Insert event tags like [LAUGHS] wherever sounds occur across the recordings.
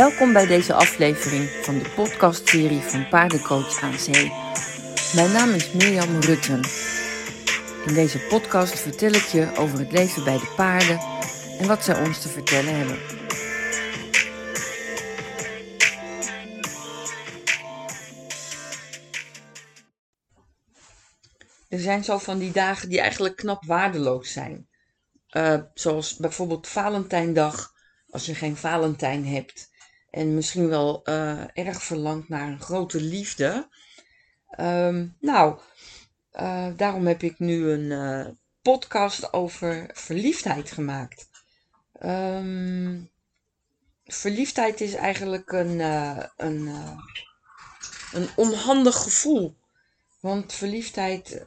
Welkom bij deze aflevering van de podcastserie van Paardencoach aan Zee. Mijn naam is Mirjam Rutten. In deze podcast vertel ik je over het leven bij de paarden en wat zij ons te vertellen hebben. Er zijn zo van die dagen die eigenlijk knap waardeloos zijn. Uh, zoals bijvoorbeeld Valentijndag, als je geen Valentijn hebt en misschien wel uh, erg verlangt naar een grote liefde. Um, nou, uh, daarom heb ik nu een uh, podcast over verliefdheid gemaakt. Um, verliefdheid is eigenlijk een, een, een onhandig gevoel. Want verliefdheid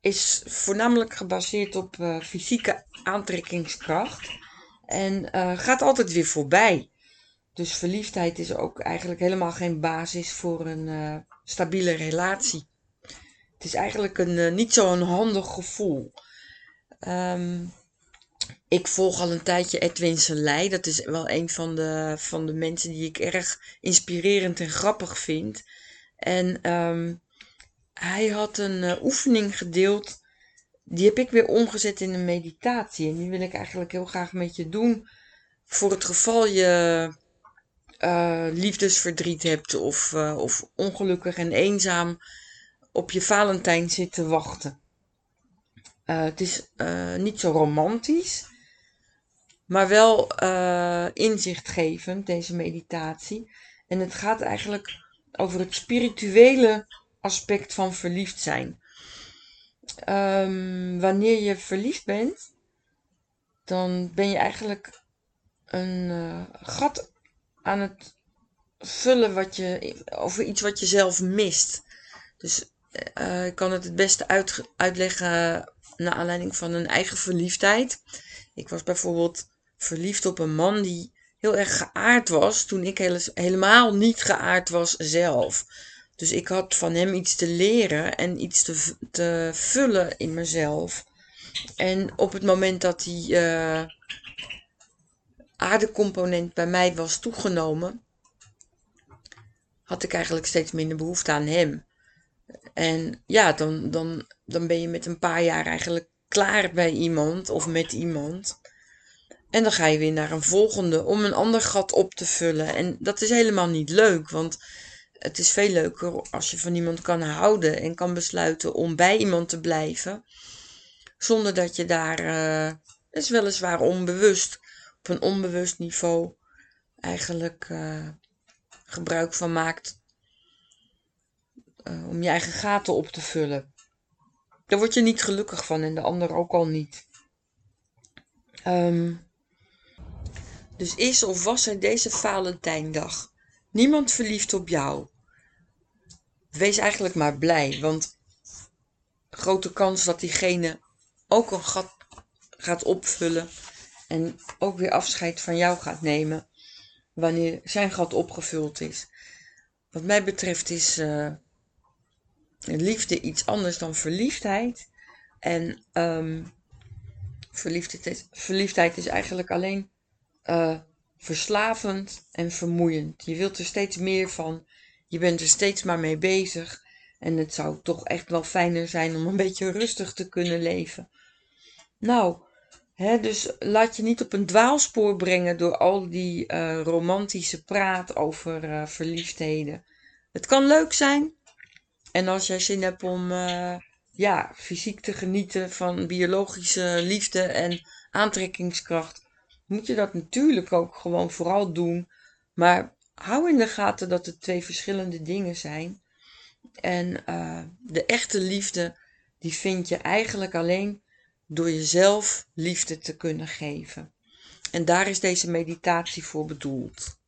is voornamelijk gebaseerd op fysieke aantrekkingskracht. En uh, gaat altijd weer voorbij. Dus verliefdheid is ook eigenlijk helemaal geen basis voor een uh, stabiele relatie. Het is eigenlijk een, uh, niet zo'n handig gevoel. Um, ik volg al een tijdje Edwin Selei. Dat is wel een van de, van de mensen die ik erg inspirerend en grappig vind. En um, hij had een oefening gedeeld die heb ik weer omgezet in een meditatie. En die wil ik eigenlijk heel graag met je doen. Voor het geval je uh, liefdesverdriet hebt of, uh, of ongelukkig en eenzaam op je Valentijn zit te wachten. Uh, het is niet zo romantisch, maar wel inzichtgevend, deze meditatie. En het gaat eigenlijk over het spirituele aspect van verliefd zijn. Um, wanneer je verliefd bent, dan ben je eigenlijk een uh, gat aan het vullen wat je, over iets wat je zelf mist. Dus uh, ik kan het het beste uit, uitleggen naar aanleiding van een eigen verliefdheid. Ik was bijvoorbeeld verliefd op een man die heel erg geaard was toen ik helemaal niet geaard was zelf. Dus ik had van hem iets te leren en iets te, te vullen in mezelf. En op het moment dat die uh, aardecomponent bij mij was toegenomen, had ik eigenlijk steeds minder behoefte aan hem. En ja, dan, dan, dan ben je met een paar jaar eigenlijk klaar bij iemand of met iemand. En dan ga je weer naar een volgende om een ander gat op te vullen. En dat is helemaal niet leuk, want het is veel leuker als je van iemand kan houden en kan besluiten om bij iemand te blijven. Zonder dat je daar, uh, is weliswaar onbewust, op een onbewust niveau eigenlijk uh, gebruik van maakt uh, om je eigen gaten op te vullen. Daar word je niet gelukkig van en de ander ook al niet. Um, dus is of was er deze Valentijndag niemand verliefd op jou? wees eigenlijk maar blij, want grote kans dat diegene ook een gat gaat opvullen en ook weer afscheid van jou gaat nemen wanneer zijn gat opgevuld is. Wat mij betreft is uh, liefde iets anders dan verliefdheid. En um, verliefdheid, is, verliefdheid is eigenlijk alleen uh, verslavend en vermoeiend. Je wilt er steeds meer van. Je bent er steeds maar mee bezig. En het zou toch echt wel fijner zijn om een [LAUGHS] beetje rustig te kunnen leven. Nou, hè, dus laat je niet op een dwaalspoor brengen door al die uh, romantische praat over uh, verliefdheden. Het kan leuk zijn. En als jij zin hebt om uh, ja, fysiek te genieten van biologische liefde en aantrekkingskracht, moet je dat natuurlijk ook gewoon vooral doen. Maar hou in de gaten dat het twee verschillende dingen zijn. En uh, de echte liefde, die vind je eigenlijk alleen door jezelf liefde te kunnen geven. En daar is deze meditatie voor bedoeld.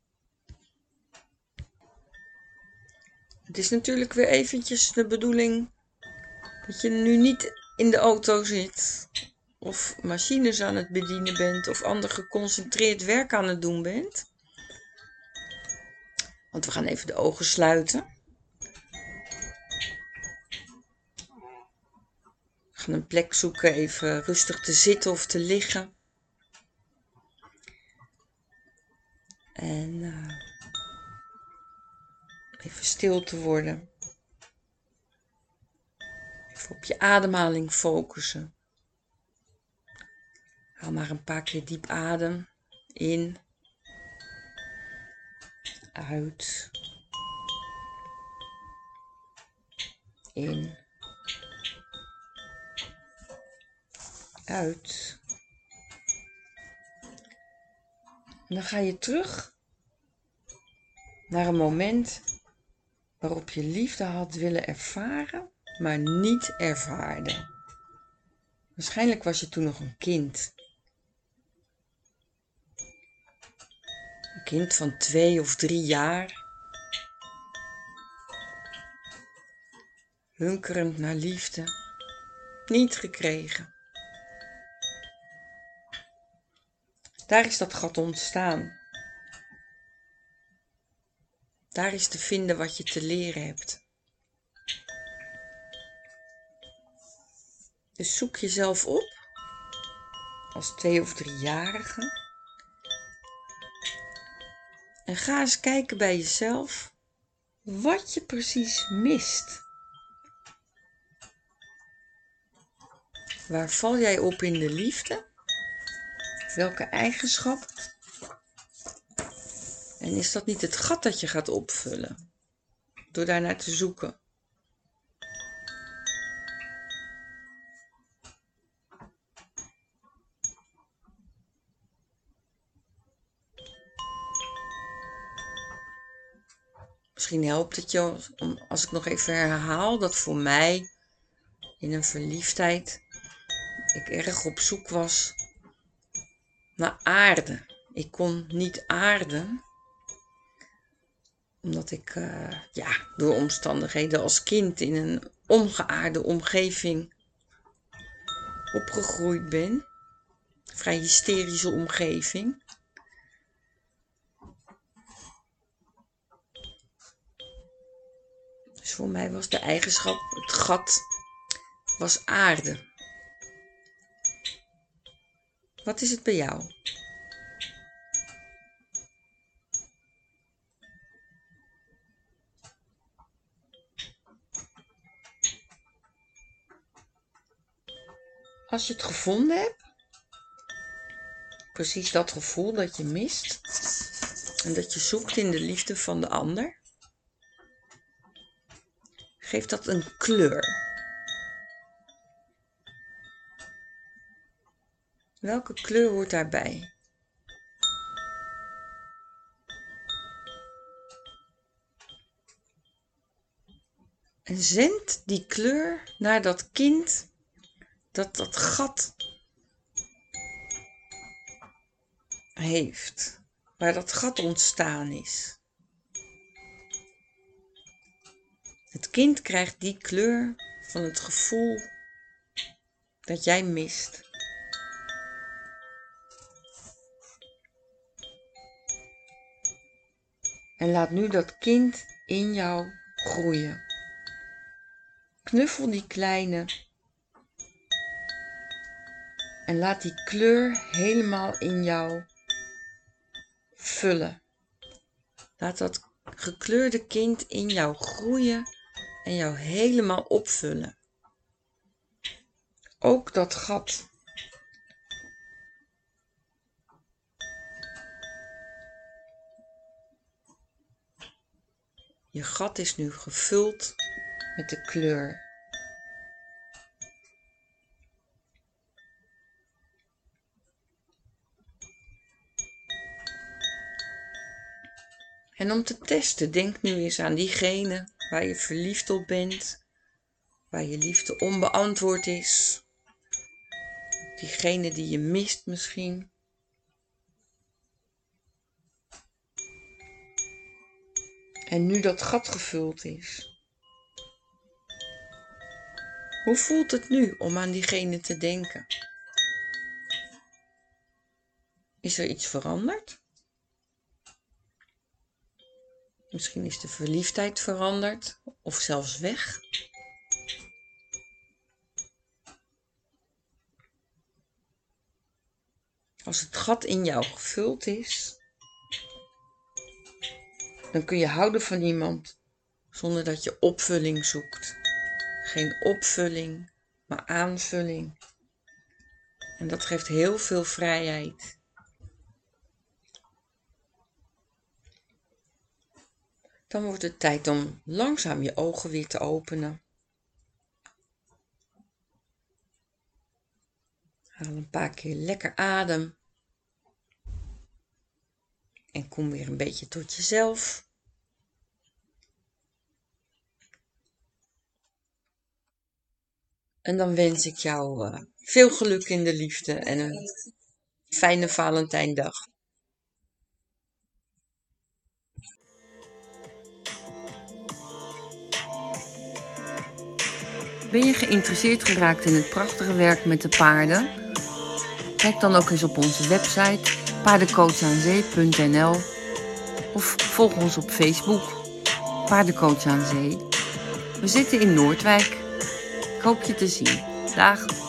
Het is natuurlijk weer eventjes de bedoeling dat je nu niet in de auto zit of machines aan het bedienen bent of ander geconcentreerd werk aan het doen bent. Want we gaan even de ogen sluiten. We gaan een plek zoeken, even rustig te zitten of te liggen. En uh, even stil te worden. Even op je ademhaling focussen. Haal maar een paar keer diep adem. In. Uit. In. Uit. En dan ga je terug naar een moment waarop je liefde had willen ervaren, maar niet ervaarde. Waarschijnlijk was je toen nog een kind. Kind van twee of drie jaar. Hunkerend naar liefde. Niet gekregen. Daar is dat gat ontstaan. Daar is te vinden wat je te leren hebt. Dus zoek jezelf op als twee of driejarige. En ga eens kijken bij jezelf wat je precies mist. Waar val jij op in de liefde? Welke eigenschap? En is dat niet het gat dat je gaat opvullen? Door daarnaar te zoeken. Misschien helpt het je als ik nog even herhaal dat voor mij in een verliefdheid ik erg op zoek was naar aarde. Ik kon niet aarden, omdat ik uh, ja, door omstandigheden als kind in een ongeaarde omgeving opgegroeid ben. Vrij hysterische omgeving. Dus voor mij was de eigenschap, het gat, was aarde. Wat is het bij jou? Als je het gevonden hebt, precies dat gevoel dat je mist en dat je zoekt in de liefde van de ander, geeft dat een kleur. Welke kleur hoort daarbij? En zend die kleur naar dat kind dat dat gat heeft, waar dat gat ontstaan is. Kind krijgt die kleur van het gevoel dat jij mist. En laat nu dat kind in jou groeien. Knuffel die kleine en laat die kleur helemaal in jou vullen. Laat dat gekleurde kind in jou groeien en jou helemaal opvullen. Ook dat gat. Je gat is nu gevuld met de kleur. En om te testen, denk nu eens aan diegene waar je verliefd op bent, waar je liefde onbeantwoord is, diegene die je mist misschien. En nu dat gat gevuld is. Hoe voelt het nu om aan diegene te denken? Is er iets veranderd? Misschien is de verliefdheid veranderd of zelfs weg. Als het gat in jou gevuld is, Dan kun je houden van iemand zonder dat je opvulling zoekt. Geen opvulling, maar aanvulling. En dat geeft heel veel vrijheid. Dan wordt het tijd om langzaam je ogen weer te openen. Haal een paar keer lekker adem. En kom weer een beetje tot jezelf. En dan wens ik jou uh, veel geluk in de liefde en een fijne Valentijndag. Ben je geïnteresseerd geraakt in het prachtige werk met de paarden? Kijk dan ook eens op onze website paardencoachanzee.nl of volg ons op Facebook Paardencoach aan Zee. We zitten in Noordwijk. Ik hoop je te zien. Dag!